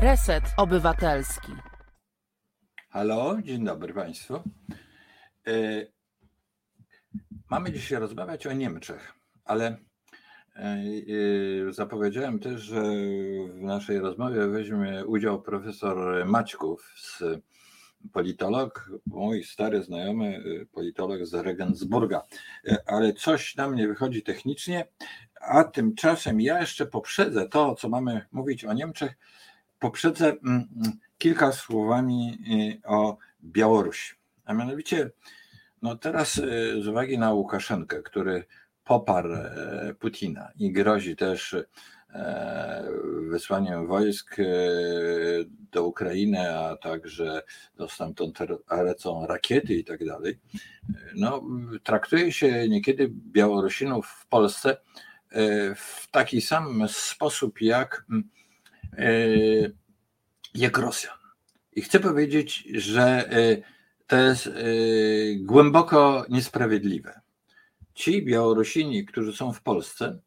Reset Obywatelski. Halo, dzień dobry Państwu. E, mamy dzisiaj rozmawiać o Niemczech, ale e, e, zapowiedziałem też, że w naszej rozmowie weźmie udział profesor Maćków, politolog, mój stary znajomy politolog z Regensburga, ale coś nam nie wychodzi technicznie, a tymczasem ja jeszcze poprzedzę to, co mamy mówić o Niemczech, poprzedzę mm, mm, kilka słowami y, o Białorusi. A mianowicie, no teraz y, z uwagi na Łukaszenkę, który poparł e, Putina i grozi też e, wysłaniem wojsk e, do Ukrainy, a także no, stamtąd lecą rakiety i tak dalej, no, traktuje się niekiedy Białorusinów w Polsce w taki sam sposób jak mm, jak Rosjan. I chcę powiedzieć, że e, to jest e, głęboko niesprawiedliwe. Ci Białorusini, którzy są w Polsce,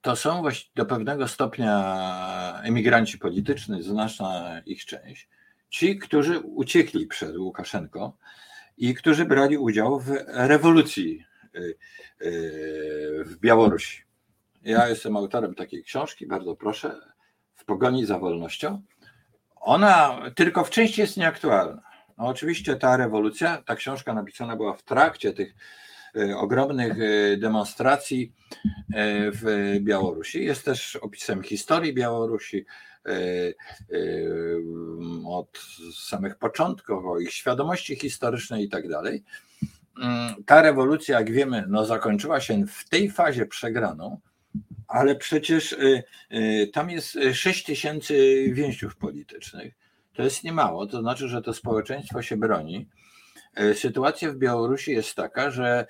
to są do pewnego stopnia emigranci polityczni, znaczna ich część. Ci, którzy uciekli przed Łukaszenko i którzy brali udział w rewolucji w Białorusi. Ja jestem autorem takiej książki, bardzo proszę pogoni za wolnością, ona tylko w części jest nieaktualna. No oczywiście ta rewolucja, ta książka napisana była w trakcie tych e, ogromnych e, demonstracji e, w Białorusi. Jest też opisem historii Białorusi od samych początków, o ich świadomości historycznej i tak dalej. Mm, ta rewolucja, jak wiemy, no zakończyła się w tej fazie przegraną, ale przecież y, y, tam jest 6 tysięcy więźniów politycznych. To jest niemało, to znaczy, że to społeczeństwo się broni. Y, sytuacja w Białorusi jest taka, że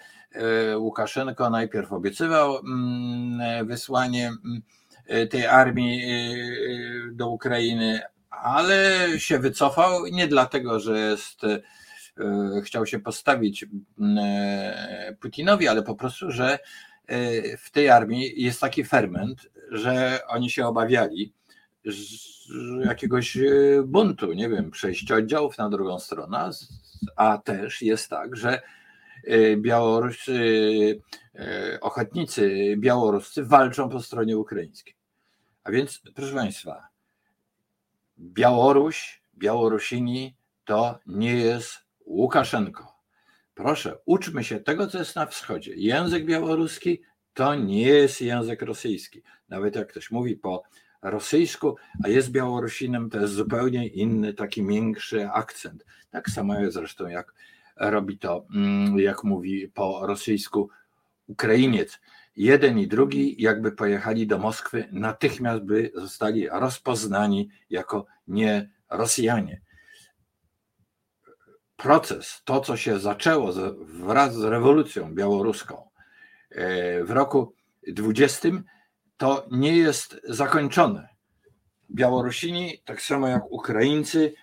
Łukaszenko najpierw obiecywał mm, wysłanie tej armii do Ukrainy, ale się wycofał nie dlatego, że jest chciał się postawić Putinowi, ale po prostu, że w tej armii jest taki ferment, że oni się obawiali jakiegoś e, buntu, nie wiem, przejścia oddziałów na drugą stronę, a też jest tak, że e, Białoruscy, ochotnicy białoruscy walczą po stronie ukraińskiej. A więc, proszę Państwa, Białoruś, Białorusini to nie jest Łukaszenko. Proszę, uczmy się tego, co jest na wschodzie. Język białoruski to nie jest język rosyjski. Nawet jak ktoś mówi po rosyjsku, a jest Białorusinem, to jest zupełnie inny, taki miększy akcent. Tak samo jest zresztą, jak robi to, mm, jak mówi po rosyjsku Ukrainiec. Jeden i drugi, jakby pojechali do Moskwy, natychmiast by zostali rozpoznani jako nie Rosjanie proces, to co się zaczęło wraz z rewolucją białoruską e, w roku 20, to nie jest zakończone. Białorusini, tak samo jak Ukraińcy,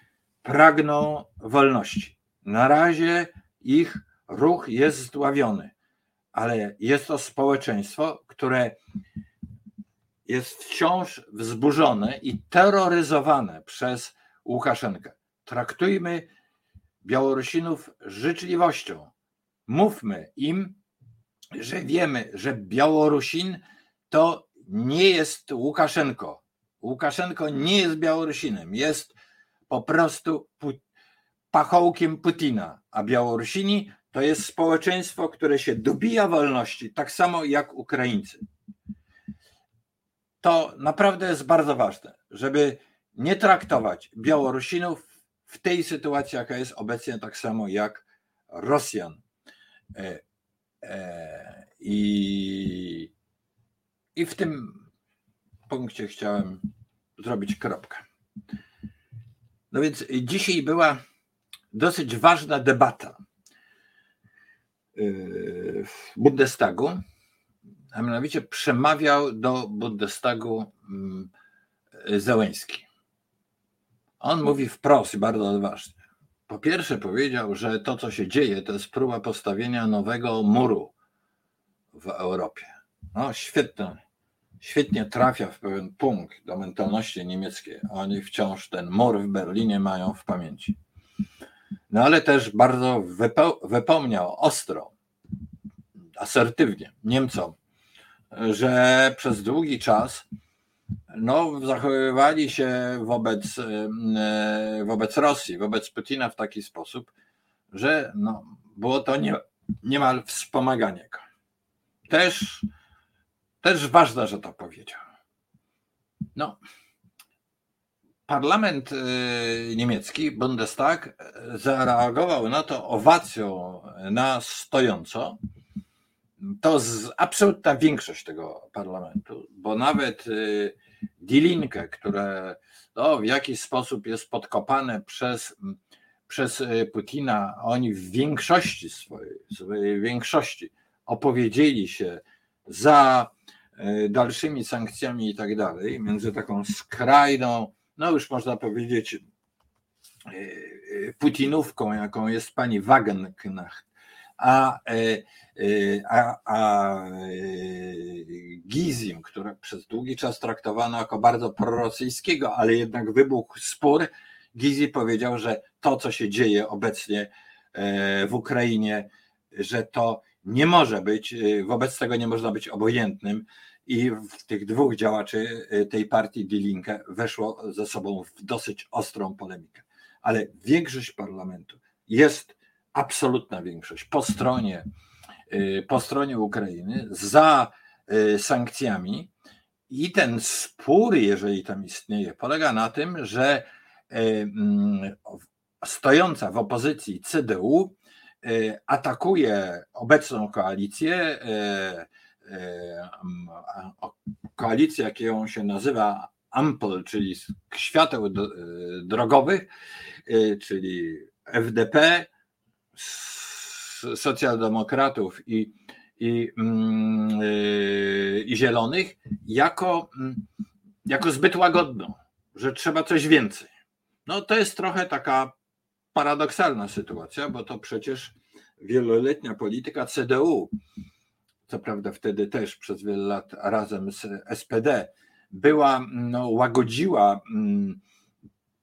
pragną wolności. Na razie ich ruch jest zdławiony, ale jest to społeczeństwo, które jest wciąż wzburzone i terroryzowane przez Łukaszenkę. Traktujmy Białorusinów życzliwością. Mówmy im, że wiemy, że Białorusin to nie jest Łukaszenko. Łukaszenko nie jest Białorusinem, jest po prostu pachołkiem Putina, a Białorusini to jest społeczeństwo, które się dobija wolności, tak samo jak Ukraińcy. To naprawdę jest bardzo ważne, żeby nie traktować Białorusinów w tej sytuacji, jaka jest obecnie, tak samo jak Rosjan. E, e, I, i w tym punkcie chciałem zrobić kropkę. No więc dzisiaj była dosyć ważna debata e, w Bundestagu, a mianowicie przemawiał do Bundestagu mm, Zełęński. On mówi wprost i bardzo odważnie. Po pierwsze powiedział, że to, co się dzieje, to jest próba postawienia nowego muru w Europie. No, świetne, świetnie trafia w pewien punkt do mentalności niemieckiej. Oni wciąż ten mur w Berlinie mają w pamięci. No ale też bardzo wypełniał ostro, asertywnie Niemcom, że przez długi czas no, zachowywali się wobec, e, wobec Rosji, wobec Putina w taki sposób, że no, było to nie, niemal wspomaganie go. Też, też ważne, że to powiedział. No, parlament e, niemiecki, Bundestag, zareagował na to owacją na stojąco. To z, absolutna większość tego parlamentu, bo nawet Die Linke, które no, w jakiś sposób jest podkopane przez, przez e, Putina, oni w większości swojej, swojej większości opowiedzieli się za e, dalszymi sankcjami i tak dalej, między taką skrajną, no już można powiedzieć, e, putinówką, jaką jest pani Wagenknecht, a, a, a Gizim, które przez długi czas traktowano jako bardzo prorosyjskiego, ale jednak wybuchł spór. Gizi powiedział, że to, co się dzieje obecnie e, w Ukrainie, że to nie może być, e, wobec tego nie można być obojętnym i w tych dwóch działaczy e, tej partii Die Linke weszło ze sobą w dosyć ostrą polemikę. Ale większość parlamentu jest absolutna większość po stronie, po stronie Ukrainy za Y, sankcjami. I ten spór, jeżeli tam istnieje, polega na tym, że y, mm, stojąca w opozycji CDU y, atakuje obecną koalicję, koalicję, jaką się nazywa Ampel, czyli świateł drogowych, czyli FDP, socjaldemokratów i i, mm, y, i zielonych jako, mm, jako zbyt łagodną, że trzeba coś więcej. No to jest trochę taka paradoksalna sytuacja, bo to przecież wieloletnia polityka CDU, co prawda wtedy też przez wiele lat razem z SPD, była, no, łagodziła, mm,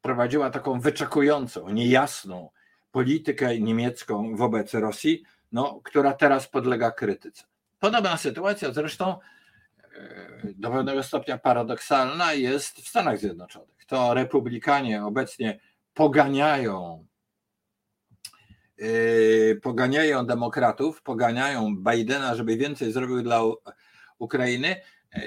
prowadziła taką wyczekującą, niejasną politykę niemiecką wobec Rosji, no, która teraz podlega krytyce. Podobna sytuacja zresztą e, do pewnego stopnia paradoksalna jest w Stanach Zjednoczonych. To republikanie obecnie poganiają e, poganiają demokratów, poganiają Bidena, żeby więcej zrobił dla Ukrainy, e,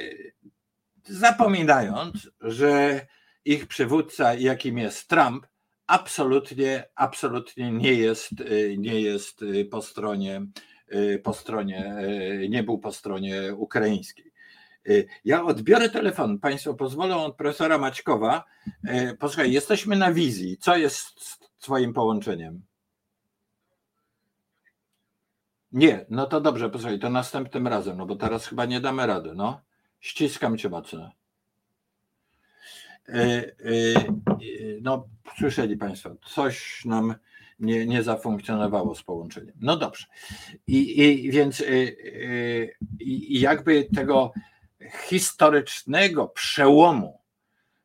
zapominając, że ich przywódca, jakim jest Trump, absolutnie, absolutnie nie jest, y, nie jest y, po stronie, y, po stronie, nie był po stronie ukraińskiej. Ja odbiorę telefon. Państwo pozwolą od profesora Maćkowa. Posłuchaj, jesteśmy na wizji. Co jest z Twoim połączeniem? Nie, no to dobrze, posłuchaj, to następnym razem, no bo teraz chyba nie damy rady, no. Ściskam cię mocno. E, e, no, słyszeli Państwo, coś nam nie, nie zafunkcjonowało z połączeniem. No dobrze. I, i więc e, i jakby tego historycznego przełomu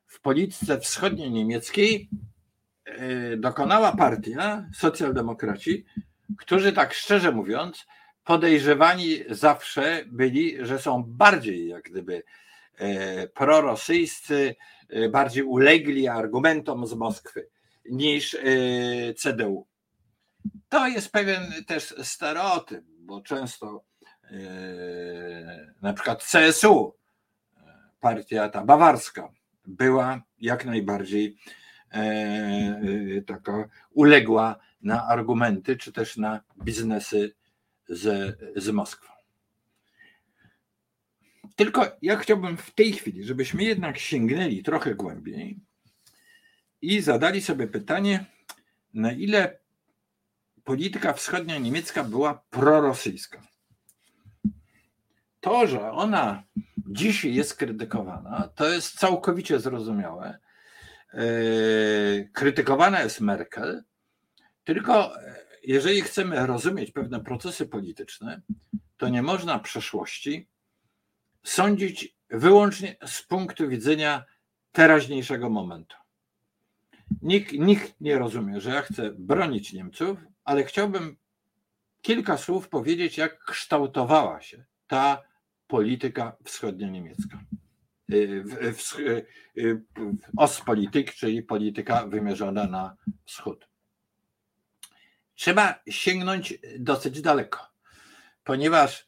w polityce wschodniej niemieckiej dokonała partia, socjaldemokraci, którzy tak szczerze mówiąc, podejrzewani zawsze byli, że są bardziej jak gdyby prorosyjscy, Y, bardziej ulegli argumentom z Moskwy niż y, CDU. To jest pewien też stereotyp, bo często na przykład CSU, partia ta bawarska, była jak najbardziej taka uległa na argumenty, czy też na biznesy z, z Moskwą. Tylko ja chciałbym w tej chwili, żebyśmy jednak sięgnęli trochę głębiej i zadali sobie pytanie, na ile polityka wschodnia niemiecka była prorosyjska. To, że ona dzisiaj jest krytykowana, to jest całkowicie zrozumiałe. E, krytykowana jest Merkel, tylko e, jeżeli chcemy rozumieć pewne procesy polityczne, to nie można przeszłości sądzić wyłącznie z punktu widzenia teraźniejszego momentu. Nikt, nikt nie rozumie, że ja chcę bronić Niemców, ale chciałbym kilka słów powiedzieć, jak kształtowała się ta polityka wschodnio-niemiecka. Y, y, y, Ostpolitik, czyli polityka wymierzona na wschód. Trzeba sięgnąć dosyć daleko, ponieważ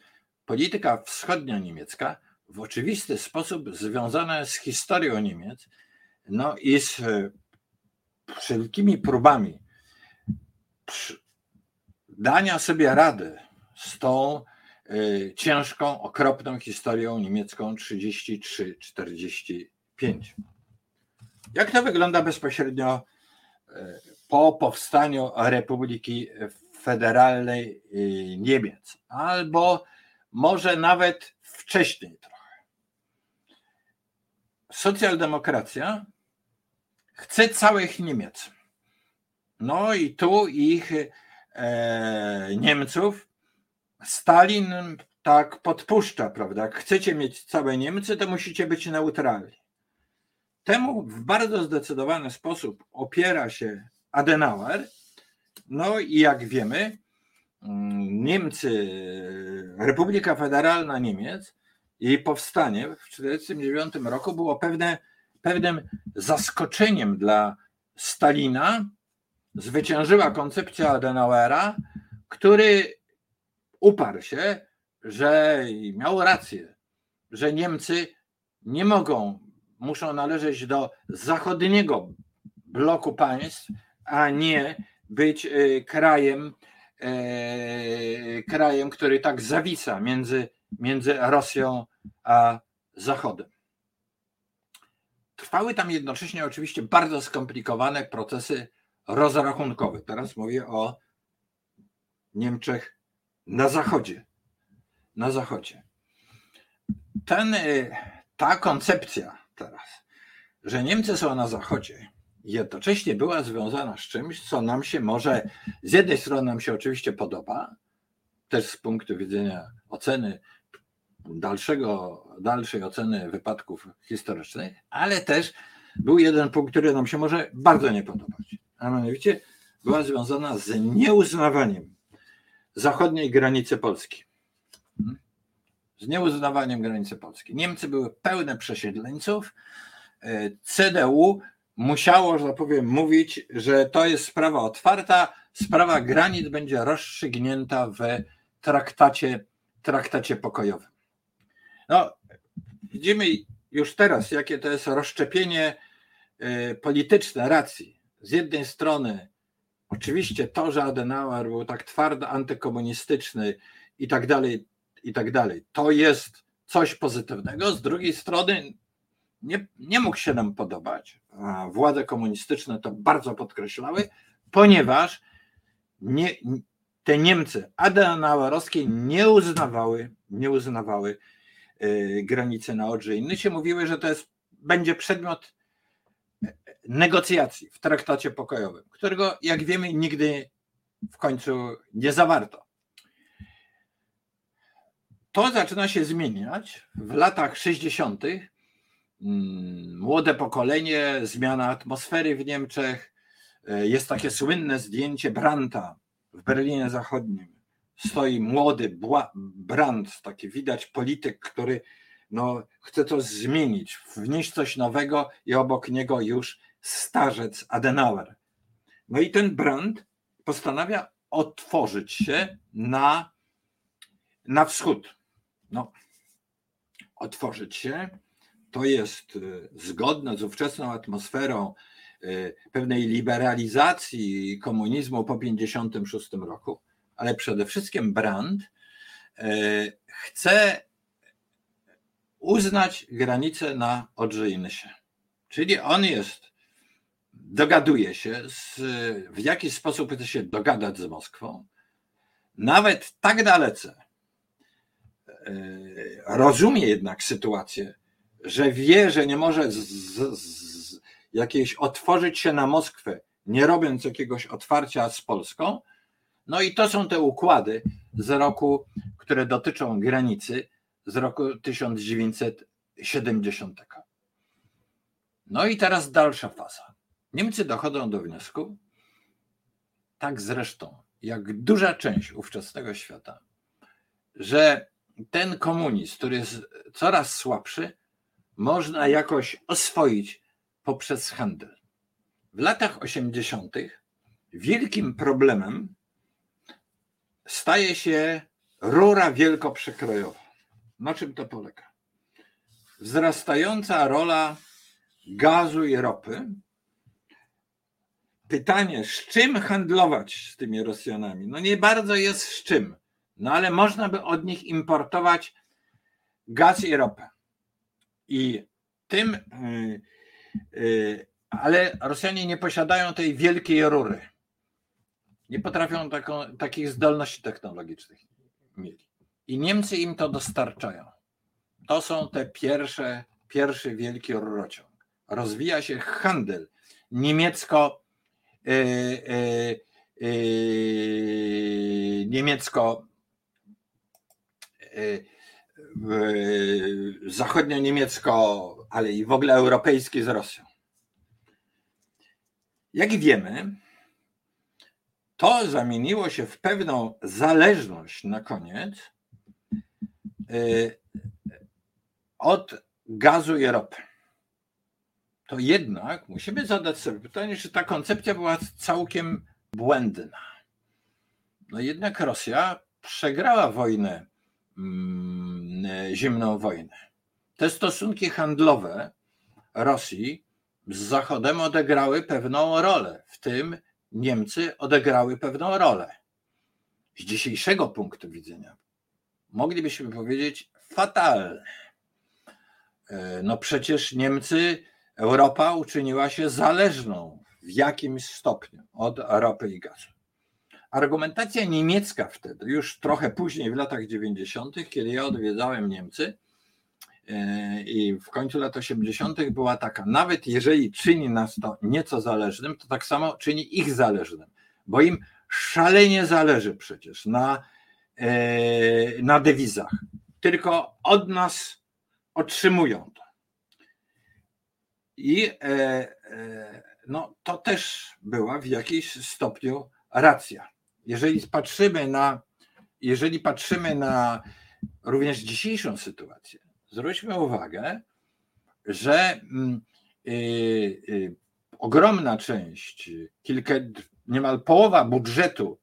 polityka wschodnio-niemiecka w oczywisty sposób związana z historią Niemiec no i z wszelkimi próbami dania sobie rady z tą y, ciężką, okropną historią niemiecką 33-45. Jak to wygląda bezpośrednio y, po powstaniu Republiki Federalnej Niemiec, albo może nawet wcześniej trochę. Socjaldemokracja chce całych Niemiec. No i tu ich e, Niemców Stalin tak podpuszcza, prawda? Jak chcecie mieć całe Niemcy, to musicie być neutralni. Temu w bardzo zdecydowany sposób opiera się Adenauer. No i jak wiemy, Niemcy, Republika Federalna Niemiec, jej powstanie w 1949 roku było pewne pewnym zaskoczeniem dla Stalina. Zwyciężyła koncepcja Adenauera, który uparł się, że miał rację, że Niemcy nie mogą, muszą należeć do zachodniego bloku państw, a nie być e, krajem, krajem, który tak zawisa między, między Rosją a Zachodem. Trwały tam jednocześnie oczywiście bardzo skomplikowane procesy rozrachunkowe. Teraz mówię o Niemczech na zachodzie. Na zachodzie. Ten, y, ta koncepcja teraz, że Niemcy są na zachodzie, jednocześnie była związana z czymś, co nam się może, z jednej strony nam się oczywiście podoba, też z punktu widzenia oceny dalszego, dalszej oceny wypadków historycznych, ale też był jeden punkt, który nam się może bardzo nie podobać. A mianowicie była związana z nieuznawaniem zachodniej granicy Polski. Z nieuznawaniem granicy Polski. Niemcy były pełne przesiedleńców. CDU musiało, że tak powiem, mówić, że to jest sprawa otwarta, sprawa granic będzie rozstrzygnięta w traktacie, traktacie pokojowym. No, widzimy już teraz, jakie to jest rozszczepienie e, polityczne racji. Z jednej strony, oczywiście to, że Adenauer był tak twardo antykomunistyczny i tak dalej, i tak dalej, to jest coś pozytywnego. Z drugiej strony, nie, nie mógł się nam podobać. Władze komunistyczne to bardzo podkreślały, ponieważ nie, te Niemcy adenauerowskie nie uznawały, nie uznawały Y, granice na Odrze. Inny się mówiły, że to jest, będzie przedmiot negocjacji w traktacie pokojowym, którego, jak wiemy, nigdy w końcu nie zawarto. To zaczyna się zmieniać w latach 60. Mm, młode pokolenie, zmiana atmosfery w Niemczech. Y, jest takie słynne zdjęcie Branta w Berlinie Zachodnim, stoi młody Brandt, taki widać polityk, który no, chce to zmienić, wnieść coś nowego i obok niego już starzec Adenauer. No i ten Brandt postanawia otworzyć się na, na wschód. No, otworzyć się to jest y, zgodne z ówczesną atmosferą y, pewnej liberalizacji komunizmu po 1956 roku ale przede wszystkim Brand e, chce uznać granicę na Odrze-Inysie. Czyli on jest, dogaduje się, z, w jaki sposób chce się dogadać z Moskwą, nawet tak dalece rozumie jednak sytuację, że wie, że nie może z, z, jakiejś otworzyć się na Moskwę, nie robiąc jakiegoś otwarcia z Polską, no i to są te układy z roku, które dotyczą granicy z roku 1900, 70. No i teraz dalsza faza. Niemcy dochodzą do wniosku, tak zresztą jak duża część ówczesnego świata, że ten komunizm, który jest coraz słabszy, można jakoś oswoić poprzez handel. W latach 80. wielkim problemem staje się rura wielkoprzekrojowa. Na czym to polega? Wzrastająca rola gazu i ropy. Pytanie, z czym handlować z tymi Rosjanami? No nie bardzo jest z czym, no ale można by od nich importować gaz i ropę. I tym, yy, yy, ale Rosjanie nie posiadają tej wielkiej rury. Nie potrafią taką, takich zdolności technologicznych mieli. I Niemcy im to dostarczają. To są te pierwsze, pierwszy wielki rurociąg. Rozwija się handel niemiecko yy, yy, yy, niemiecko zachodnio-niemiecko, ale i w ogóle europejski z Rosją. Jak wiemy, to zamieniło się w pewną zależność na koniec y, od gazu i ropy. To jednak musimy zadać sobie pytanie, czy ta koncepcja była całkiem błędna. No jednak Rosja przegrała wojnę, mm, zimną wojnę. Te stosunki handlowe Rosji z Zachodem odegrały pewną rolę, w tym Niemcy odegrały pewną rolę. Z dzisiejszego punktu widzenia moglibyśmy powiedzieć fatalne. E, no przecież Niemcy, Europa uczyniła się zależną w jakimś stopniu od ropy i gazu. Argumentacja niemiecka wtedy, już trochę później w latach 90., kiedy ja odwiedzałem Niemcy, E, i w końcu lat 80. była taka, nawet jeżeli czyni nas to nieco zależnym, to tak samo czyni ich zależnym, bo im szalenie zależy przecież na, e, na dewizach, tylko od nas otrzymują to. I e, no, to też była w jakimś stopniu racja. Jeżeli patrzymy na, jeżeli patrzymy na również dzisiejszą sytuację, zwróćmy uwagę, że mm, y, y, ogromna część, kilka, niemal połowa budżetu,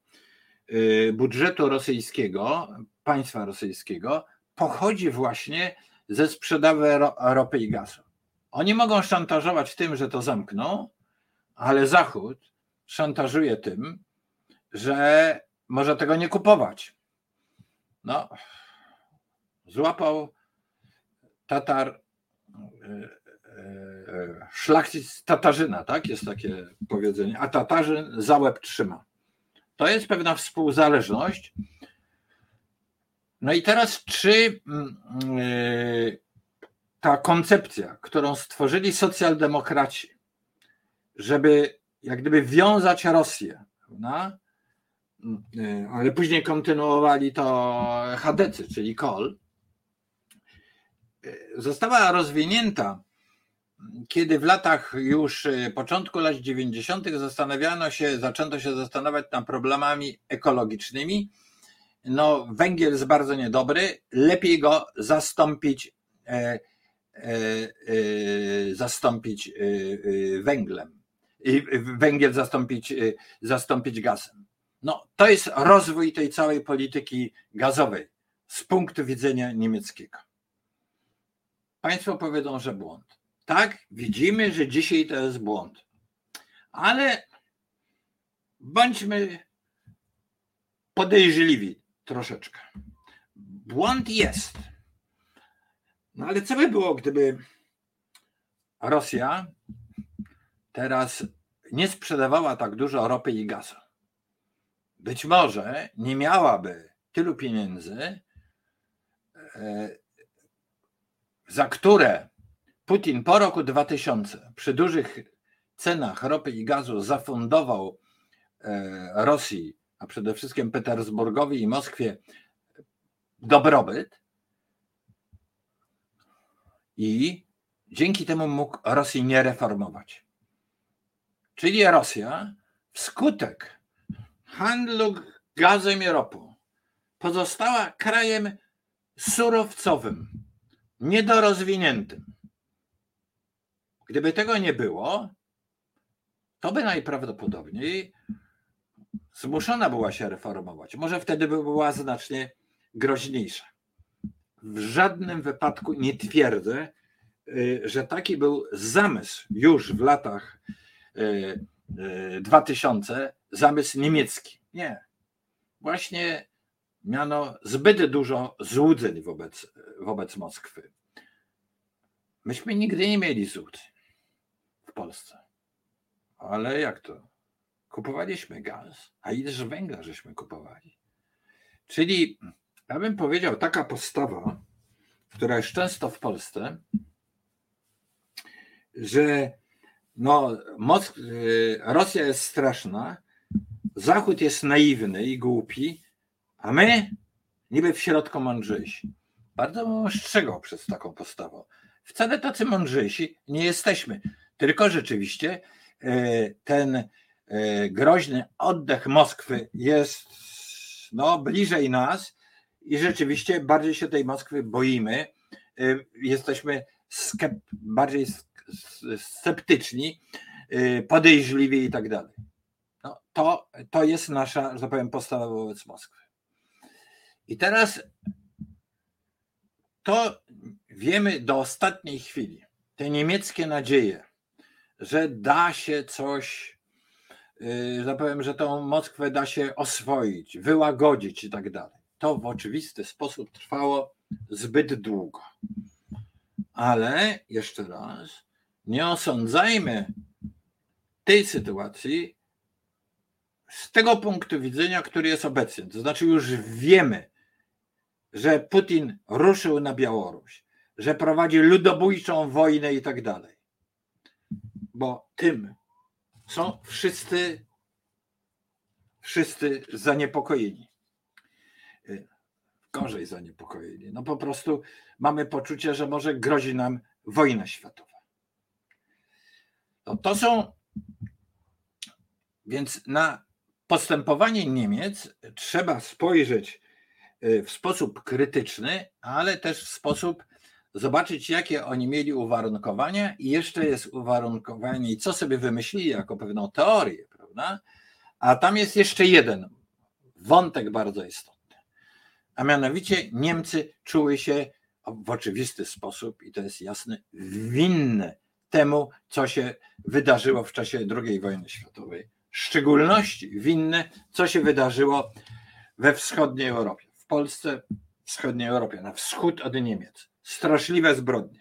y, budżetu rosyjskiego, państwa rosyjskiego, pochodzi właśnie ze sprzedaży ropy i gazu. Oni mogą szantażować tym, że to zamkną, ale Zachód szantażuje tym, że może tego nie kupować. No, złapał Tatar, e, e, szlachcic Tatarzyna, tak? Jest takie powiedzenie, a Tatarzyn za łeb trzyma. To jest pewna współzależność. No i teraz, czy mm, e, ta koncepcja, którą stworzyli socjaldemokraci, żeby jak gdyby wiązać Rosję, prawda? Ale później kontynuowali to Hadecy, czyli Kol, została rozwinięta, kiedy w latach już y, początku lat 90. zastanawiano się, zaczęto się zastanawiać nad problemami ekologicznymi. No, węgiel jest bardzo niedobry, lepiej go zastąpić, e, e, e, zastąpić węglem. Węgiel zastąpić, zastąpić gazem. No, to jest rozwój tej całej polityki gazowej z punktu widzenia niemieckiego. Państwo powiedzą, że błąd. Tak, widzimy, że dzisiaj to jest błąd. Ale bądźmy podejrzliwi troszeczkę. Błąd jest. No ale co by było, gdyby Rosja teraz nie sprzedawała tak dużo ropy i gazu? Być może nie miałaby tylu pieniędzy, e, za które Putin po roku 2000 przy dużych cenach ropy i gazu zafundował e, Rosji, a przede wszystkim Petersburgowi i Moskwie dobrobyt, i dzięki temu mógł Rosji nie reformować. Czyli Rosja wskutek handlu gazem i ropą pozostała krajem surowcowym, niedorozwiniętym. Gdyby tego nie było, to by najprawdopodobniej zmuszona była się reformować. Może wtedy by była znacznie groźniejsza. W żadnym wypadku nie twierdzę, y, że taki był zamysł już w latach 2000, y, y, zamysł niemiecki. Nie. Właśnie miano zbyt dużo złudzeń wobec, wobec Moskwy. Myśmy nigdy nie mieli złudzeń w Polsce. Ale jak to? Kupowaliśmy gaz, a ileż węgla żeśmy kupowali. Czyli, ja bym powiedział, taka postawa, która jest często w Polsce, że no, Mosk- y, Rosja jest straszna, Zachód jest naiwny i głupi, a my niby w środku mądrzejsi. Bardzo ostrzegał przez taką postawą. Wcale tacy mądrzejsi nie jesteśmy, tylko rzeczywiście e, ten e, groźny oddech Moskwy jest no, bliżej nas i rzeczywiście bardziej się tej Moskwy boimy. E, jesteśmy skep- bardziej sceptyczni, podejrzliwi i tak dalej. No, to, to jest nasza, że tak powiem, postawa wobec Moskwy. I teraz to wiemy do ostatniej chwili. Te niemieckie nadzieje, że da się coś, yy, że powiem, że tą Moskwę da się oswoić, wyłagodzić i tak dalej. To w oczywisty sposób trwało zbyt długo. Ale jeszcze raz, nie osądzajmy tej sytuacji z tego punktu widzenia, który jest obecny. To znaczy, już wiemy, że Putin ruszył na Białoruś, że prowadzi ludobójczą wojnę i tak dalej. Bo tym są wszyscy, wszyscy zaniepokojeni. Gorzej zaniepokojeni. No po prostu mamy poczucie, że może grozi nam wojna światowa. No to są więc na postępowanie Niemiec trzeba spojrzeć y, w sposób krytyczny, ale też w sposób zobaczyć, jakie oni mieli uwarunkowania i jeszcze jest uwarunkowanie, i co sobie wymyślili jako pewną teorię, prawda? A tam jest jeszcze jeden wątek bardzo istotny. A mianowicie Niemcy czuły się w oczywisty sposób, i to jest jasne, winne temu, co się wydarzyło w czasie II wojny światowej szczególności winne, co się wydarzyło we wschodniej Europie, w Polsce, wschodniej Europie, na wschód od Niemiec. Straszliwe zbrodnie.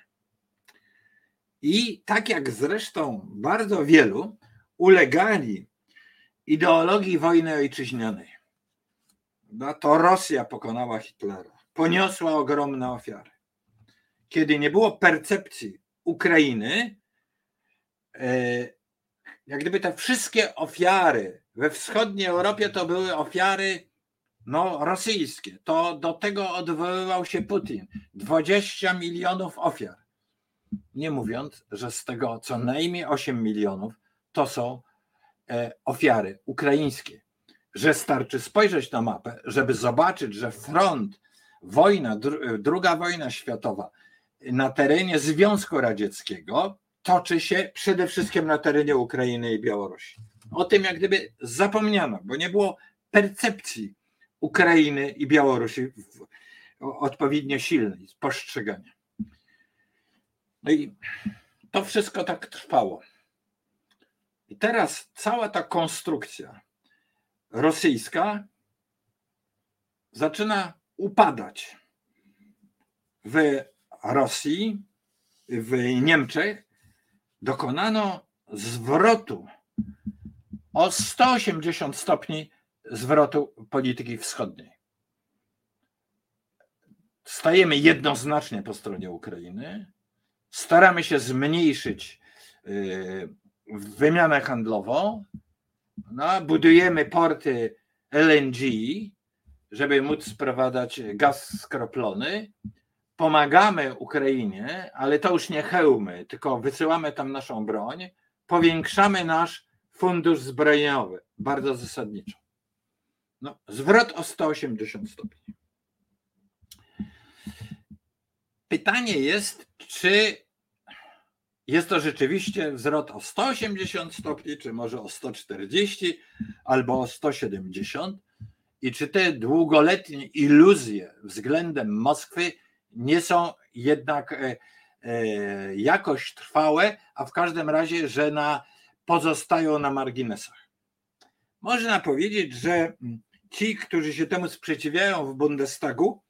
I tak jak zresztą bardzo wielu ulegali ideologii wojny ojczyźnianej. No to Rosja pokonała Hitlera, poniosła ogromne ofiary. Kiedy nie było percepcji Ukrainy, e, jak gdyby te wszystkie ofiary we wschodniej Europie to były ofiary no, rosyjskie. To do tego odwoływał się Putin. 20 milionów ofiar. Nie mówiąc, że z tego co najmniej 8 milionów to są e, ofiary ukraińskie. Że starczy spojrzeć na mapę, żeby zobaczyć, że front, wojna, druga wojna światowa na terenie Związku Radzieckiego toczy się przede wszystkim na terenie Ukrainy i Białorusi. O tym jak gdyby zapomniano, bo nie było percepcji Ukrainy i Białorusi odpowiednio silnej, postrzegania. No i to wszystko tak trwało. I teraz cała ta konstrukcja rosyjska zaczyna upadać w Rosji, w Niemczech dokonano zwrotu o 180 stopni zwrotu polityki wschodniej. Stajemy jednoznacznie po stronie Ukrainy, staramy się zmniejszyć y, wymianę handlową, no, budujemy porty LNG, żeby móc sprowadzać gaz skroplony, pomagamy Ukrainie, ale to już nie hełmy, tylko wysyłamy tam naszą broń, powiększamy nasz fundusz zbrojeniowy bardzo zasadniczo. No, zwrot o 180 stopni. Pytanie jest, czy jest to rzeczywiście wzrost o 180 stopni, czy może o 140 albo o 170 i czy te długoletnie iluzje względem Moskwy nie są jednak e, e, jakoś trwałe, a w każdym razie, że na, pozostają na marginesach. Można powiedzieć, że ci, którzy się temu sprzeciwiają w Bundestagu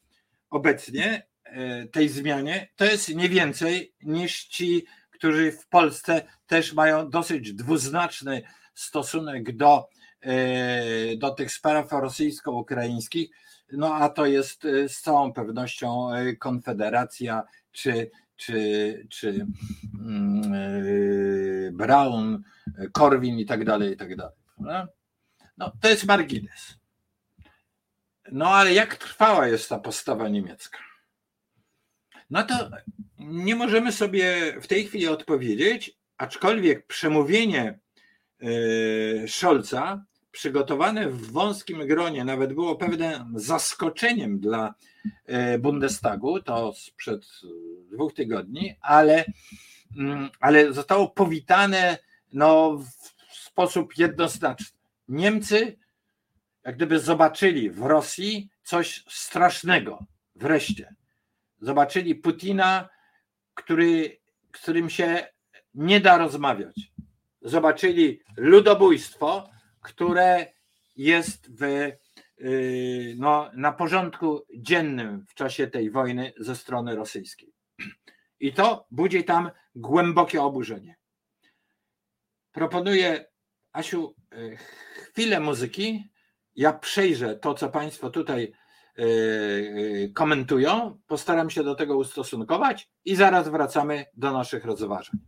obecnie, e, tej zmianie, to jest nie więcej niż ci, którzy w Polsce też mają dosyć dwuznaczny stosunek do, do tych spraw rosyjsko-ukraińskich no a to jest y, z całą pewnością y, Konfederacja czy, czy, czy mm, y, Brown, Korwin i tak dalej, i tak dalej. No, to jest margines. No ale jak trwała jest ta postawa niemiecka? No to nie możemy sobie w tej chwili odpowiedzieć, aczkolwiek przemówienie Scholza przygotowane w wąskim gronie, nawet było pewnym zaskoczeniem dla e, Bundestagu, to sprzed dwóch tygodni, ale, mm, ale zostało powitane no, w sposób jednoznaczny. Niemcy jak gdyby zobaczyli w Rosji coś strasznego wreszcie. Zobaczyli Putina, który, którym się nie da rozmawiać. Zobaczyli ludobójstwo, które jest w, y, no, na porządku dziennym w czasie tej wojny ze strony rosyjskiej. I to budzi tam głębokie oburzenie. Proponuję, Asiu, y, chwilę muzyki. Ja przejrzę to, co Państwo tutaj y, komentują, postaram się do tego ustosunkować i zaraz wracamy do naszych rozważań.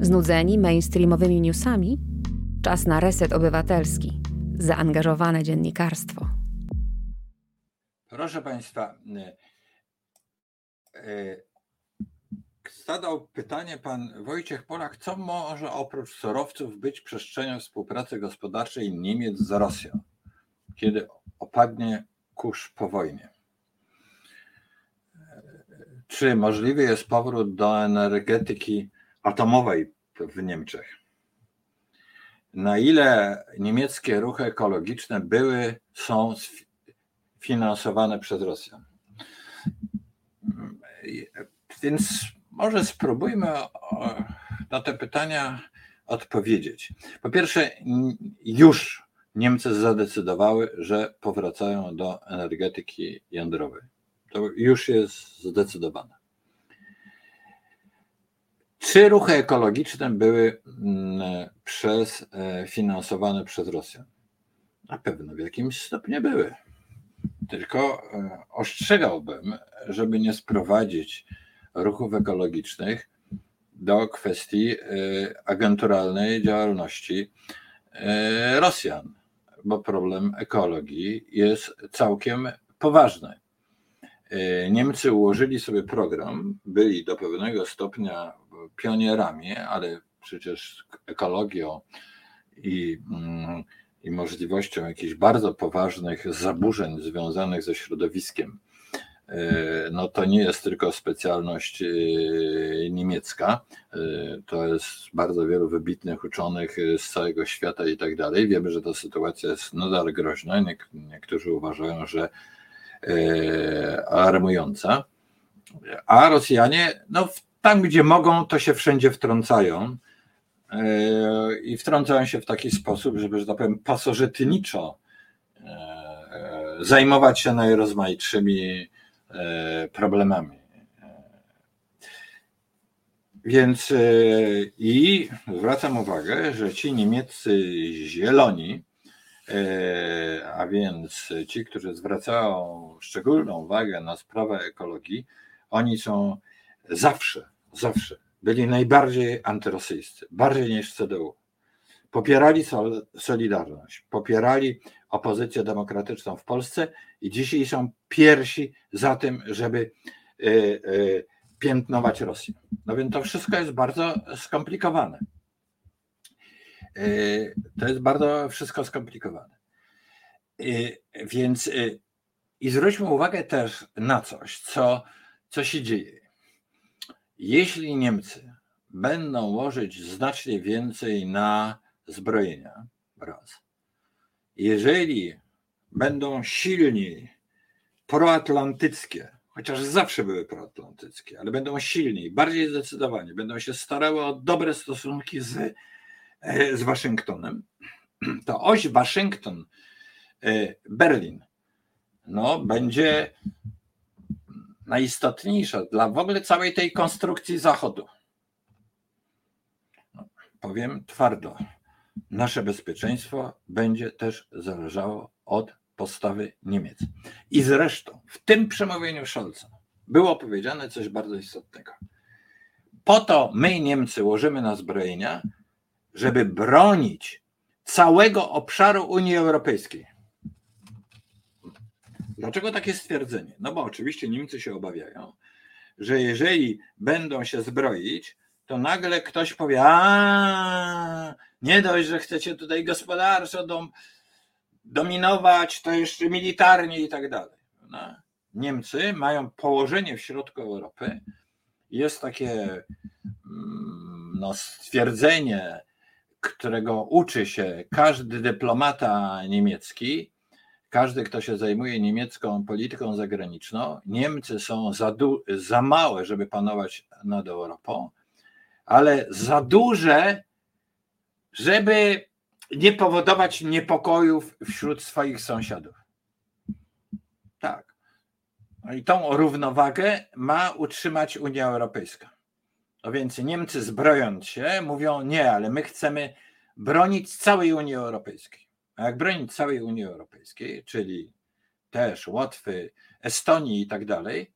Znudzeni mainstreamowymi newsami? Czas na reset obywatelski. Zaangażowane dziennikarstwo. Proszę Państwa, e, e, zadał pytanie pan Wojciech Polak, co może oprócz surowców być przestrzenią współpracy gospodarczej Niemiec z Rosją, kiedy opadnie kurz po wojnie? Czy możliwy jest powrót do energetyki atomowej w Niemczech? Na ile niemieckie ruchy ekologiczne były, są finansowane przez Rosjan. Więc może spróbujmy na te pytania odpowiedzieć. Po pierwsze, już Niemcy zadecydowały, że powracają do energetyki jądrowej. To już jest zdecydowane. Czy ruchy ekologiczne były mm, przez, e, finansowane przez Rosjan? Na pewno w jakimś stopniu były. Tylko e, ostrzegałbym, żeby nie sprowadzić ruchów ekologicznych do kwestii e, agenturalnej działalności Rosjan, bo problem ekologii jest całkiem poważny. Niemcy ułożyli sobie program, byli do pewnego stopnia pionierami, ale przecież ekologią i, mm, i możliwością jakichś bardzo poważnych zaburzeń związanych ze środowiskiem. E, no to nie jest tylko specjalność e, niemiecka, to jest bardzo wielu wybitnych uczonych z całego świata i tak dalej. Wiemy, że ta sytuacja jest nadal groźna. Niektórzy uważają, że alarmująca. A Rosjanie, no tam, gdzie mogą, to się wszędzie wtrącają. E, I wtrącają się w taki sposób, żeby, że tak powiem, pasożytniczo e, zajmować się najrozmaitszymi e, problemami. Więc i zwracam uwagę, że ci niemieccy zieloni, a więc ci, którzy zwracają szczególną uwagę na sprawę ekologii, oni są zawsze, zawsze byli najbardziej antyrosyjscy, bardziej niż CDU. popierali Solidarność, popierali opozycję demokratyczną w Polsce i dzisiaj są pierwsi za tym, żeby e, e, piętnować Rosję. No więc to wszystko jest bardzo skomplikowane. E, to jest bardzo wszystko skomplikowane. Więc i zwróćmy uwagę też na coś, co, co się dzieje. Jeśli Niemcy będą łożyć znacznie więcej na zbrojenia, raz. Jeżeli będą silniej proatlantyckie, chociaż zawsze były proatlantyckie, ale będą silniej, bardziej zdecydowanie, będą się starały o dobre stosunki z, e, z Waszyngtonem, to oś Waszyngton-Berlin no, będzie najistotniejsza dla w ogóle całej tej konstrukcji Zachodu. No, powiem twardo, nasze bezpieczeństwo będzie też zależało od postawy Niemiec. I zresztą w tym przemówieniu Scholza było powiedziane coś bardzo istotnego. Po to my, Niemcy, łożymy na zbrojenia, żeby bronić całego obszaru Unii Europejskiej. Dlaczego takie stwierdzenie? No bo oczywiście Niemcy się obawiają, że jeżeli będą się zbroić, to nagle ktoś powie: nie dość, że chcecie tutaj gospodarczo dom, dominować, to jeszcze militarnie i tak dalej. No. Niemcy mają położenie w środku Europy. Jest takie mm, no, stwierdzenie, którego uczy się każdy dyplomata niemiecki, każdy, kto się zajmuje niemiecką polityką zagraniczną, Niemcy są za, du- za małe, żeby panować nad Europą, ale za duże, żeby nie powodować niepokojów wśród swoich sąsiadów. Tak. No i tą równowagę ma utrzymać Unia Europejska. No więc Niemcy zbrojąc się mówią nie, ale my chcemy bronić całej Unii Europejskiej. A jak bronić całej Unii Europejskiej, czyli też Łotwy, Estonii i tak dalej,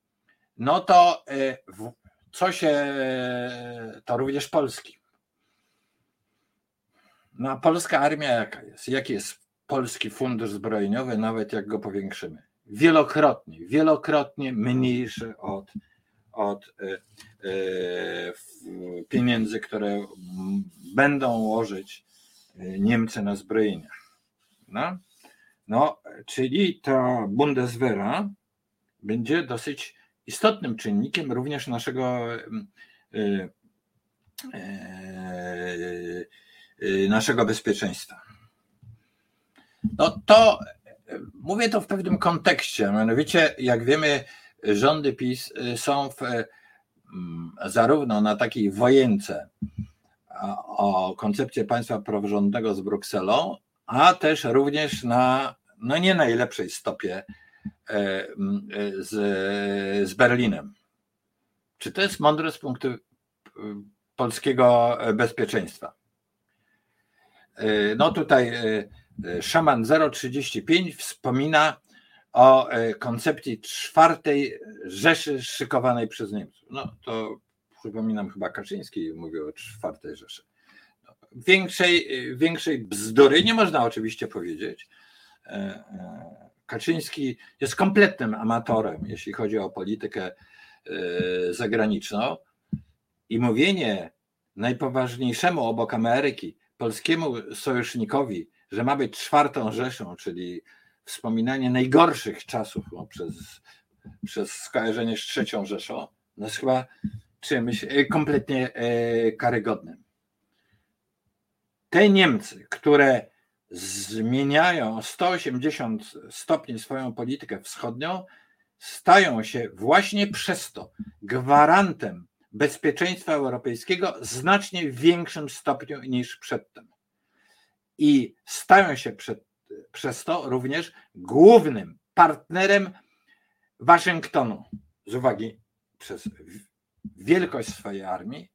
no to e, co się, to również Polski. No a polska armia jaka jest? Jaki jest polski fundusz zbrojeniowy, nawet jak go powiększymy? Wielokrotnie, wielokrotnie mniejszy od, od e, pieniędzy, które będą łożyć Niemcy na zbrojeniach. No, no czyli ta Bundeswehra będzie dosyć istotnym czynnikiem również naszego y, y, y, naszego bezpieczeństwa. No to mówię to w pewnym kontekście, mianowicie jak wiemy rządy PiS są w, zarówno na takiej wojence o koncepcję państwa praworządnego z Brukselą, a też również na no nie najlepszej stopie e, e, z, z Berlinem. Czy to jest mądre z punktu e, polskiego bezpieczeństwa? No tutaj Szaman 035 wspomina o koncepcji czwartej Rzeszy szykowanej przez Niemców. No to przypominam chyba Kaczyński mówił o czwartej Rzeszy większej, większej bzdury nie można oczywiście powiedzieć. E, e, Kaczyński jest kompletnym amatorem, jeśli chodzi o politykę e, zagraniczną i mówienie najpoważniejszemu obok Ameryki, polskiemu sojusznikowi, że ma być czwartą Rzeszą, czyli wspominanie najgorszych czasów no, przez, przez skojarzenie z trzecią Rzeszą, no jest chyba czymś kompletnie karygodnym te Niemcy, które zmieniają 180 stopni swoją politykę wschodnią, stają się właśnie przez to gwarantem bezpieczeństwa europejskiego w znacznie większym stopniu niż przedtem. I stają się przed, przez to również głównym partnerem Waszyngtonu z uwagi przez wielkość swojej armii,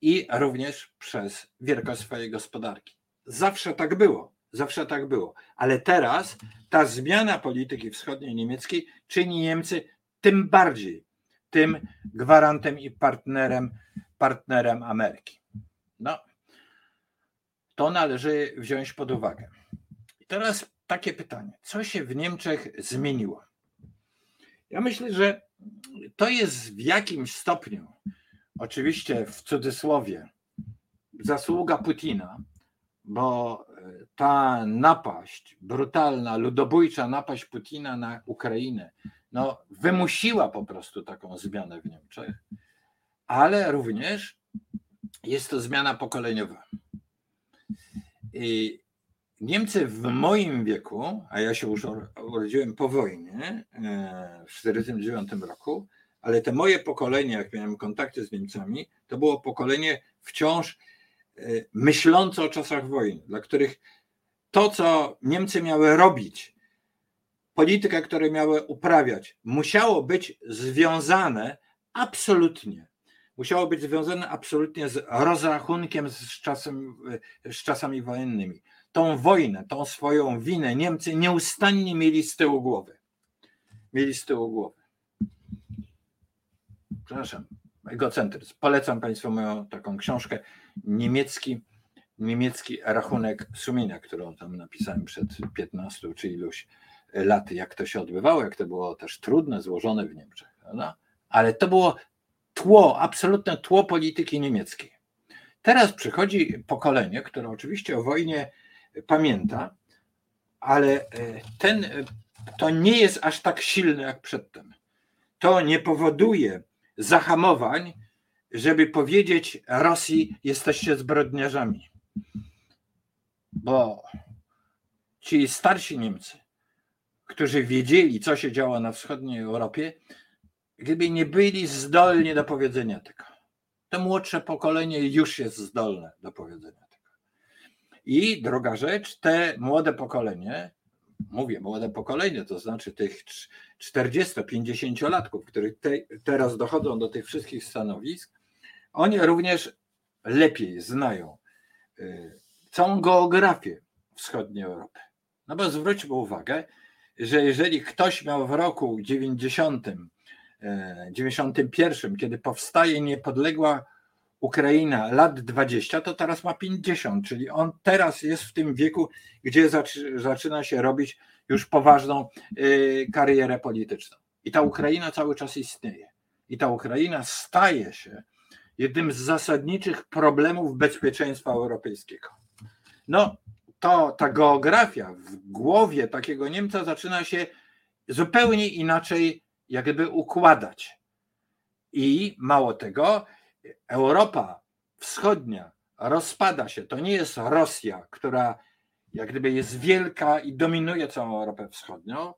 i również przez wielkość swojej gospodarki. Zawsze tak było, zawsze tak było. Ale teraz ta zmiana polityki wschodniej niemieckiej czyni Niemcy tym bardziej tym gwarantem i partnerem, partnerem Ameryki. No, to należy wziąć pod uwagę. Teraz takie pytanie: co się w Niemczech zmieniło? Ja myślę, że to jest w jakimś stopniu, oczywiście w cudzysłowie, zasługa Putina, bo ta napaść, brutalna, ludobójcza napaść Putina na Ukrainę, no, wymusiła po prostu taką zmianę w Niemczech, ale również jest to zmiana pokoleniowa. I Niemcy w moim wieku, a ja się już urodziłem po wojnie e, w 1949 roku, ale te moje pokolenie, jak miałem kontakty z Niemcami, to było pokolenie wciąż e, myślące o czasach wojny, dla których to, co Niemcy miały robić, politykę, którą miały uprawiać, musiało być związane absolutnie musiało być związane absolutnie z rozrachunkiem z, czasem, z czasami wojennymi. Tą wojnę, tą swoją winę Niemcy nieustannie mieli z tyłu głowy. Mieli z tyłu głowy. Przepraszam, egocentryzm. Polecam Państwu moją taką książkę, niemiecki, niemiecki rachunek sumienia, którą tam napisałem przed 15 czy iluś lat, jak to się odbywało, jak to było też trudne, złożone w Niemczech. Prawda? Ale to było tło, absolutne tło polityki niemieckiej. Teraz przychodzi pokolenie, które oczywiście o wojnie pamięta, ale e, ten, e, to nie jest aż tak silne jak przedtem. To nie powoduje zahamowań, żeby powiedzieć Rosji, jesteście zbrodniarzami. Bo ci starsi Niemcy, którzy wiedzieli, co się działo na wschodniej Europie, gdyby nie byli zdolni do powiedzenia tego. To młodsze pokolenie już jest zdolne do powiedzenia. I druga rzecz, te młode pokolenie, mówię młode pokolenie, to znaczy tych 40-50-latków, których te, teraz dochodzą do tych wszystkich stanowisk, oni również lepiej znają y, całą geografię wschodniej Europy. No bo zwróćmy uwagę, że jeżeli ktoś miał w roku 90 91, kiedy powstaje niepodległa Ukraina lat 20, to teraz ma 50, czyli on teraz jest w tym wieku, gdzie zaczyna się robić już poważną y, karierę polityczną. I ta Ukraina cały czas istnieje. I ta Ukraina staje się jednym z zasadniczych problemów bezpieczeństwa europejskiego. No, to ta geografia w głowie takiego Niemca zaczyna się zupełnie inaczej jak gdyby układać. I mało tego, Europa Wschodnia rozpada się. To nie jest Rosja, która jak gdyby jest wielka i dominuje całą Europę Wschodnią.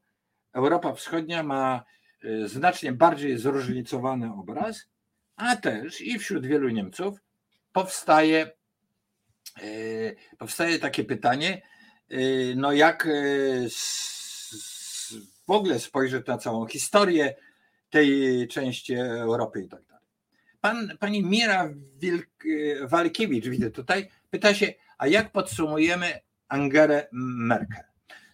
Europa Wschodnia ma y, znacznie bardziej zróżnicowany obraz, a też i wśród wielu Niemców powstaje, y, powstaje takie pytanie, y, no jak w ogóle spojrzeć na całą historię tej części Europy i tak. Pan, pani Mira Wilk, Walkiewicz, widzę tutaj, pyta się, a jak podsumujemy Angelę Merkel?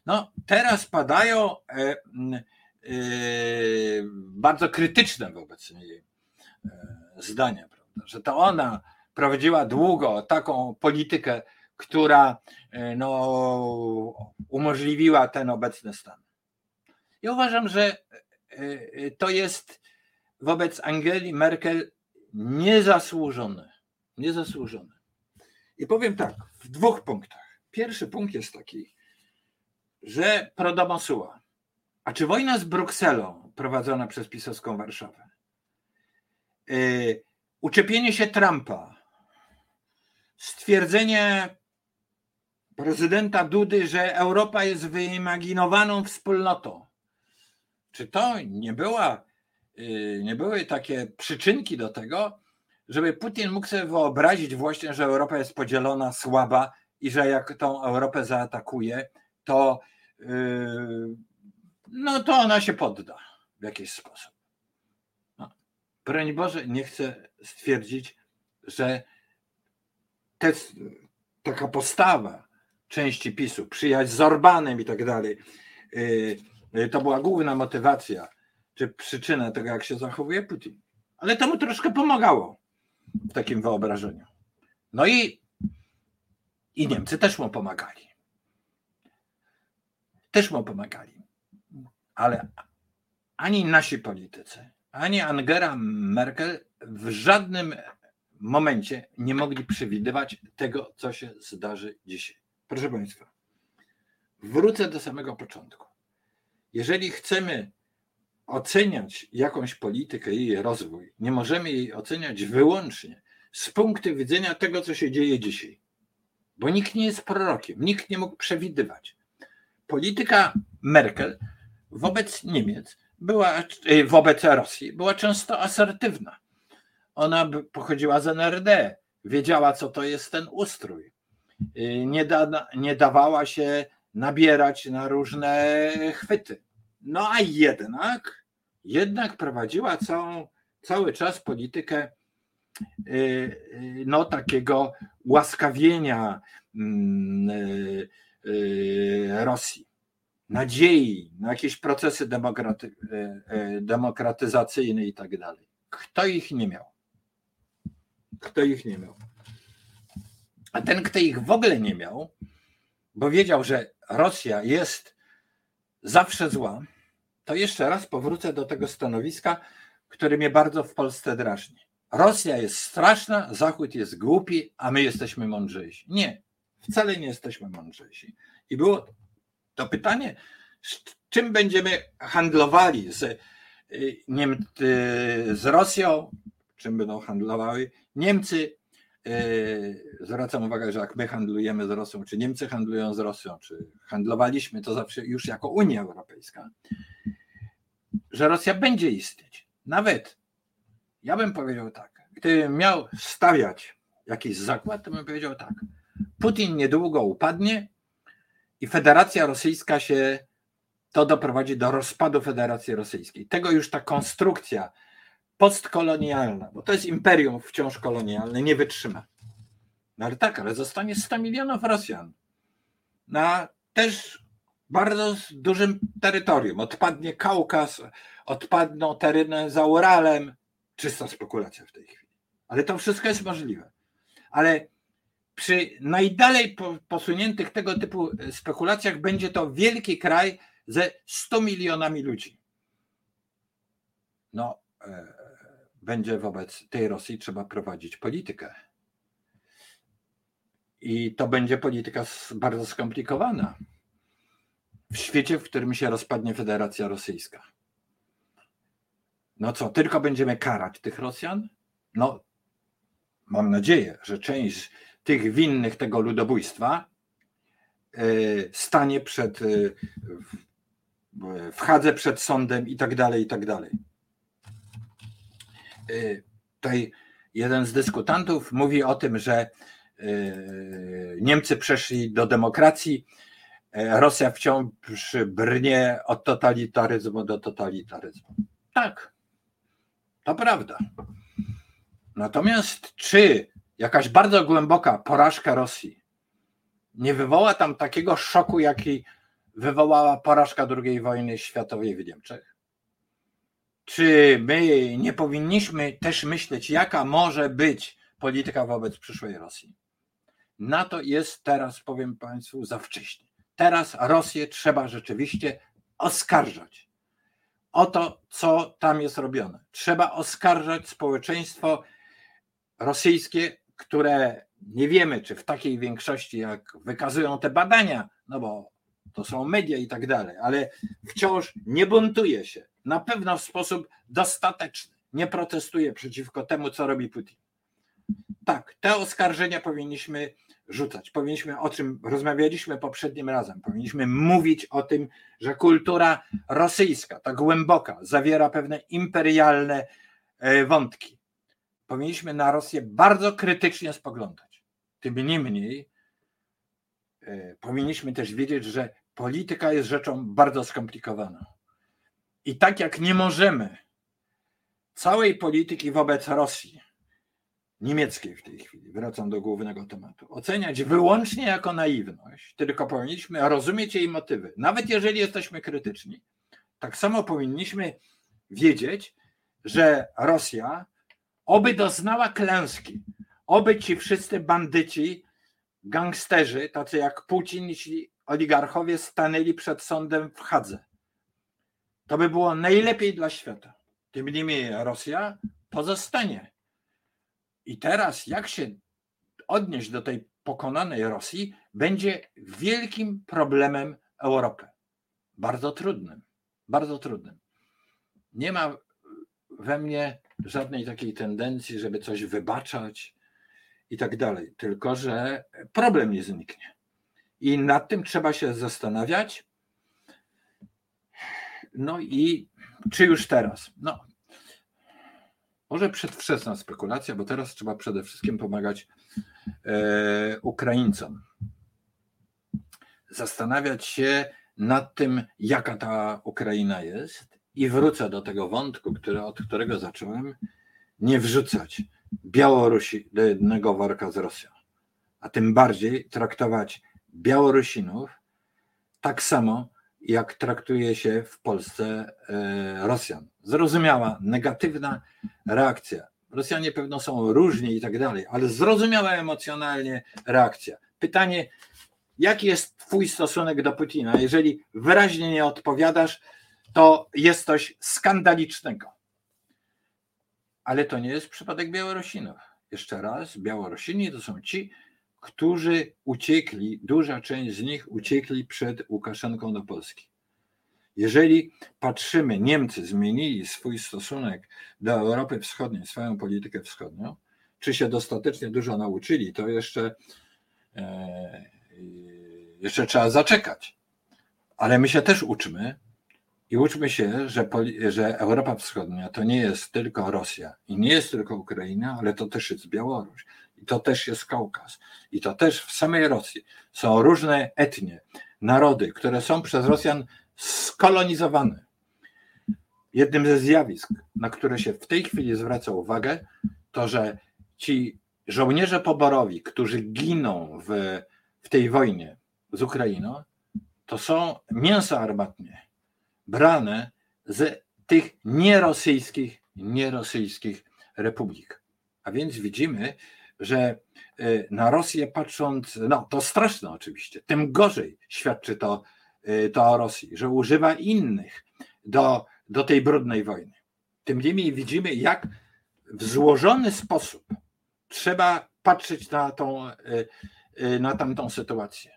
No, teraz padają e, e, bardzo krytyczne wobec niej e, zdania, prawda? że to ona prowadziła długo taką politykę, która e, no, umożliwiła ten obecny stan. Ja uważam, że e, to jest wobec Angeli Merkel niezasłużone. Niezasłużone. I powiem tak, w dwóch punktach. Pierwszy punkt jest taki, że prodomosuła. A czy wojna z Brukselą prowadzona przez pisowską Warszawę, yy, uczepienie się Trumpa, stwierdzenie prezydenta Dudy, że Europa jest wyimaginowaną wspólnotą, czy to nie była, nie były takie przyczynki do tego, żeby Putin mógł sobie wyobrazić właśnie, że Europa jest podzielona, słaba i że jak tą Europę zaatakuje, to y, no to ona się podda w jakiś sposób. No, broń Boże, nie chcę stwierdzić, że te, taka postawa części PiSu, przyjać z Orbanem i tak dalej, y, to była główna motywacja, czy przyczyna tego, jak się zachowuje Putin. Ale temu troszkę pomagało w takim wyobrażeniu. No i I Niemcy też mu pomagali. Też mu pomagali. Ale ani nasi politycy, ani Angela Merkel w żadnym momencie nie mogli przewidywać tego, co się zdarzy dzisiaj. Proszę Państwa, wrócę do samego początku. Jeżeli chcemy oceniać jakąś politykę i jej rozwój, nie możemy jej oceniać wyłącznie z punktu widzenia tego, co się dzieje dzisiaj. Bo nikt nie jest prorokiem, nikt nie mógł przewidywać. Polityka Merkel wobec Niemiec była, e, wobec Rosji była często asertywna. Ona pochodziła z NRD, wiedziała, co to jest ten ustrój. E, nie, da, nie dawała się nabierać na różne chwyty. No a jednak, jednak prowadziła całą, cały czas politykę y, y, no, takiego łaskawienia mm, y, Rosji, nadziei na jakieś procesy demokraty, demokratyzacyjne i tak dalej. Kto ich nie miał? Kto ich nie miał? A ten, kto ich w ogóle nie miał, bo wiedział, że Rosja jest zawsze zła, to jeszcze raz powrócę do tego stanowiska, które mnie bardzo w Polsce drażni. Rosja jest straszna, Zachód jest głupi, a my jesteśmy mądrzejsi. Nie, wcale nie jesteśmy mądrzejsi. I było to pytanie, czym będziemy handlowali z, y, z Rosją, czym będą handlowały Niemcy. Y, zwracam uwagę, że jak my handlujemy z Rosją, czy Niemcy handlują z Rosją, czy handlowaliśmy, to zawsze już jako Unia Europejska że Rosja będzie istnieć. Nawet ja bym powiedział tak, gdybym miał stawiać jakiś zakład, to bym powiedział tak. Putin niedługo upadnie i Federacja Rosyjska się to doprowadzi do rozpadu Federacji Rosyjskiej. Tego już ta konstrukcja postkolonialna, bo to jest imperium wciąż kolonialne, nie wytrzyma. No ale tak, ale zostanie 100 milionów Rosjan. Na też bardzo dużym terytorium. Odpadnie Kaukaz, odpadną tereny za Uralem. Czysta spekulacja w tej chwili. Ale to wszystko jest możliwe. Ale przy najdalej posuniętych tego typu spekulacjach będzie to wielki kraj ze 100 milionami ludzi. No, e, będzie wobec tej Rosji trzeba prowadzić politykę. I to będzie polityka bardzo skomplikowana w świecie, w którym się rozpadnie Federacja Rosyjska. No co, tylko będziemy karać tych Rosjan? No, mam nadzieję, że część tych winnych tego ludobójstwa e, stanie przed, e, w Hadze przed sądem i tak dalej, i tak dalej. E, tutaj jeden z dyskutantów mówi o tym, że Niemcy przeszli do demokracji, E, Rosja wciąż brnie od totalitaryzmu do totalitaryzmu. Tak, to prawda. Natomiast czy jakaś bardzo głęboka porażka Rosji nie wywoła tam takiego szoku, jaki wywołała porażka II wojny światowej w Niemczech? Czy my nie powinniśmy też myśleć, jaka może być polityka wobec przyszłej Rosji? Na to jest teraz, powiem Państwu, za wcześnie. Teraz Rosję trzeba rzeczywiście oskarżać o to, co tam jest robione. Trzeba oskarżać społeczeństwo rosyjskie, które nie wiemy, czy w takiej większości, jak wykazują te badania, no bo to są media i tak dalej, ale wciąż nie buntuje się, na pewno w sposób dostateczny, nie protestuje przeciwko temu, co robi Putin. Tak, te oskarżenia powinniśmy rzucać. Powinniśmy, o czym rozmawialiśmy poprzednim razem, powinniśmy mówić o tym, że kultura rosyjska, ta głęboka, zawiera pewne imperialne e, wątki. Powinniśmy na Rosję bardzo krytycznie spoglądać. Tym niemniej e, powinniśmy też wiedzieć, że polityka jest rzeczą bardzo skomplikowaną. I tak jak nie możemy całej polityki wobec Rosji niemieckiej w tej chwili, wracam do głównego tematu, oceniać wyłącznie jako naiwność, tylko powinniśmy rozumieć jej motywy. Nawet jeżeli jesteśmy krytyczni, tak samo powinniśmy wiedzieć, że Rosja oby doznała klęski, oby ci wszyscy bandyci gangsterzy, tacy jak Putin i oligarchowie, stanęli przed sądem w Hadze. To by było najlepiej dla świata. Tym niemniej Rosja pozostanie. I teraz, jak się odnieść do tej pokonanej Rosji, będzie wielkim problemem Europy. Bardzo trudnym. Bardzo trudnym. Nie ma we mnie żadnej takiej tendencji, żeby coś wybaczać i tak dalej. Tylko, że problem nie zniknie. I nad tym trzeba się zastanawiać. No i czy już teraz? No, może przedwczesna spekulacja, bo teraz trzeba przede wszystkim pomagać e, Ukraińcom. Zastanawiać się nad tym, jaka ta Ukraina jest, i wrócę do tego wątku, który, od którego zacząłem, nie wrzucać Białorusi do jednego worka z Rosją, a tym bardziej traktować Białorusinów tak samo, jak traktuje się w Polsce e, Rosjan. Zrozumiała, negatywna reakcja. Rosjanie pewno są różni i tak dalej, ale zrozumiała emocjonalnie reakcja. Pytanie, jaki jest Twój stosunek do Putina? Jeżeli wyraźnie nie odpowiadasz, to jest coś skandalicznego. Ale to nie jest przypadek Białorusinów. Jeszcze raz, Białorusini to są ci, którzy uciekli, duża część z nich uciekli przed Łukaszenką do Polski. Jeżeli patrzymy, Niemcy zmienili swój stosunek do Europy Wschodniej, swoją politykę wschodnią, czy się dostatecznie dużo nauczyli, to jeszcze, e, jeszcze trzeba zaczekać. Ale my się też uczmy i uczmy się, że, że Europa Wschodnia to nie jest tylko Rosja i nie jest tylko Ukraina, ale to też jest Białoruś i to też jest Kaukaz i to też w samej Rosji są różne etnie, narody, które są przez Rosjan skolonizowane. Jednym ze zjawisk, na które się w tej chwili zwraca uwagę, to że ci żołnierze poborowi, którzy giną w, w tej wojnie z Ukrainą, to są mięso armatnie brane z tych nierosyjskich, nierosyjskich republik. A więc widzimy, że e, na Rosję patrząc, no to straszne oczywiście, tym gorzej świadczy to, e, to o Rosji, że używa innych do, do tej brudnej wojny. Tym niemniej widzimy, jak w złożony sposób trzeba patrzeć na, tą, e, na tamtą sytuację.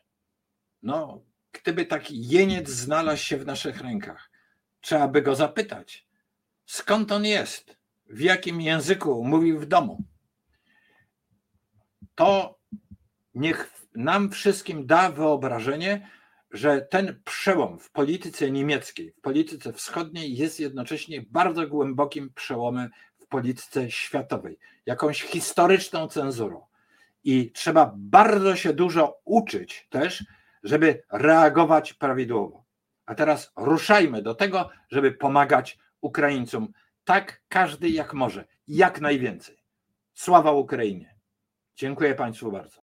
No, gdyby taki jeniec znalazł się w naszych rękach, trzeba by go zapytać, skąd on jest, w jakim języku mówi w domu. To niech nam wszystkim da wyobrażenie, że ten przełom w polityce niemieckiej, w polityce wschodniej jest jednocześnie bardzo głębokim przełomem w polityce światowej, jakąś historyczną cenzurą. I trzeba bardzo się dużo uczyć też żeby reagować prawidłowo. A teraz ruszajmy do tego, żeby pomagać Ukraińcom tak każdy jak może, jak najwięcej. Sława Ukrainie. Dziękuję Państwu bardzo.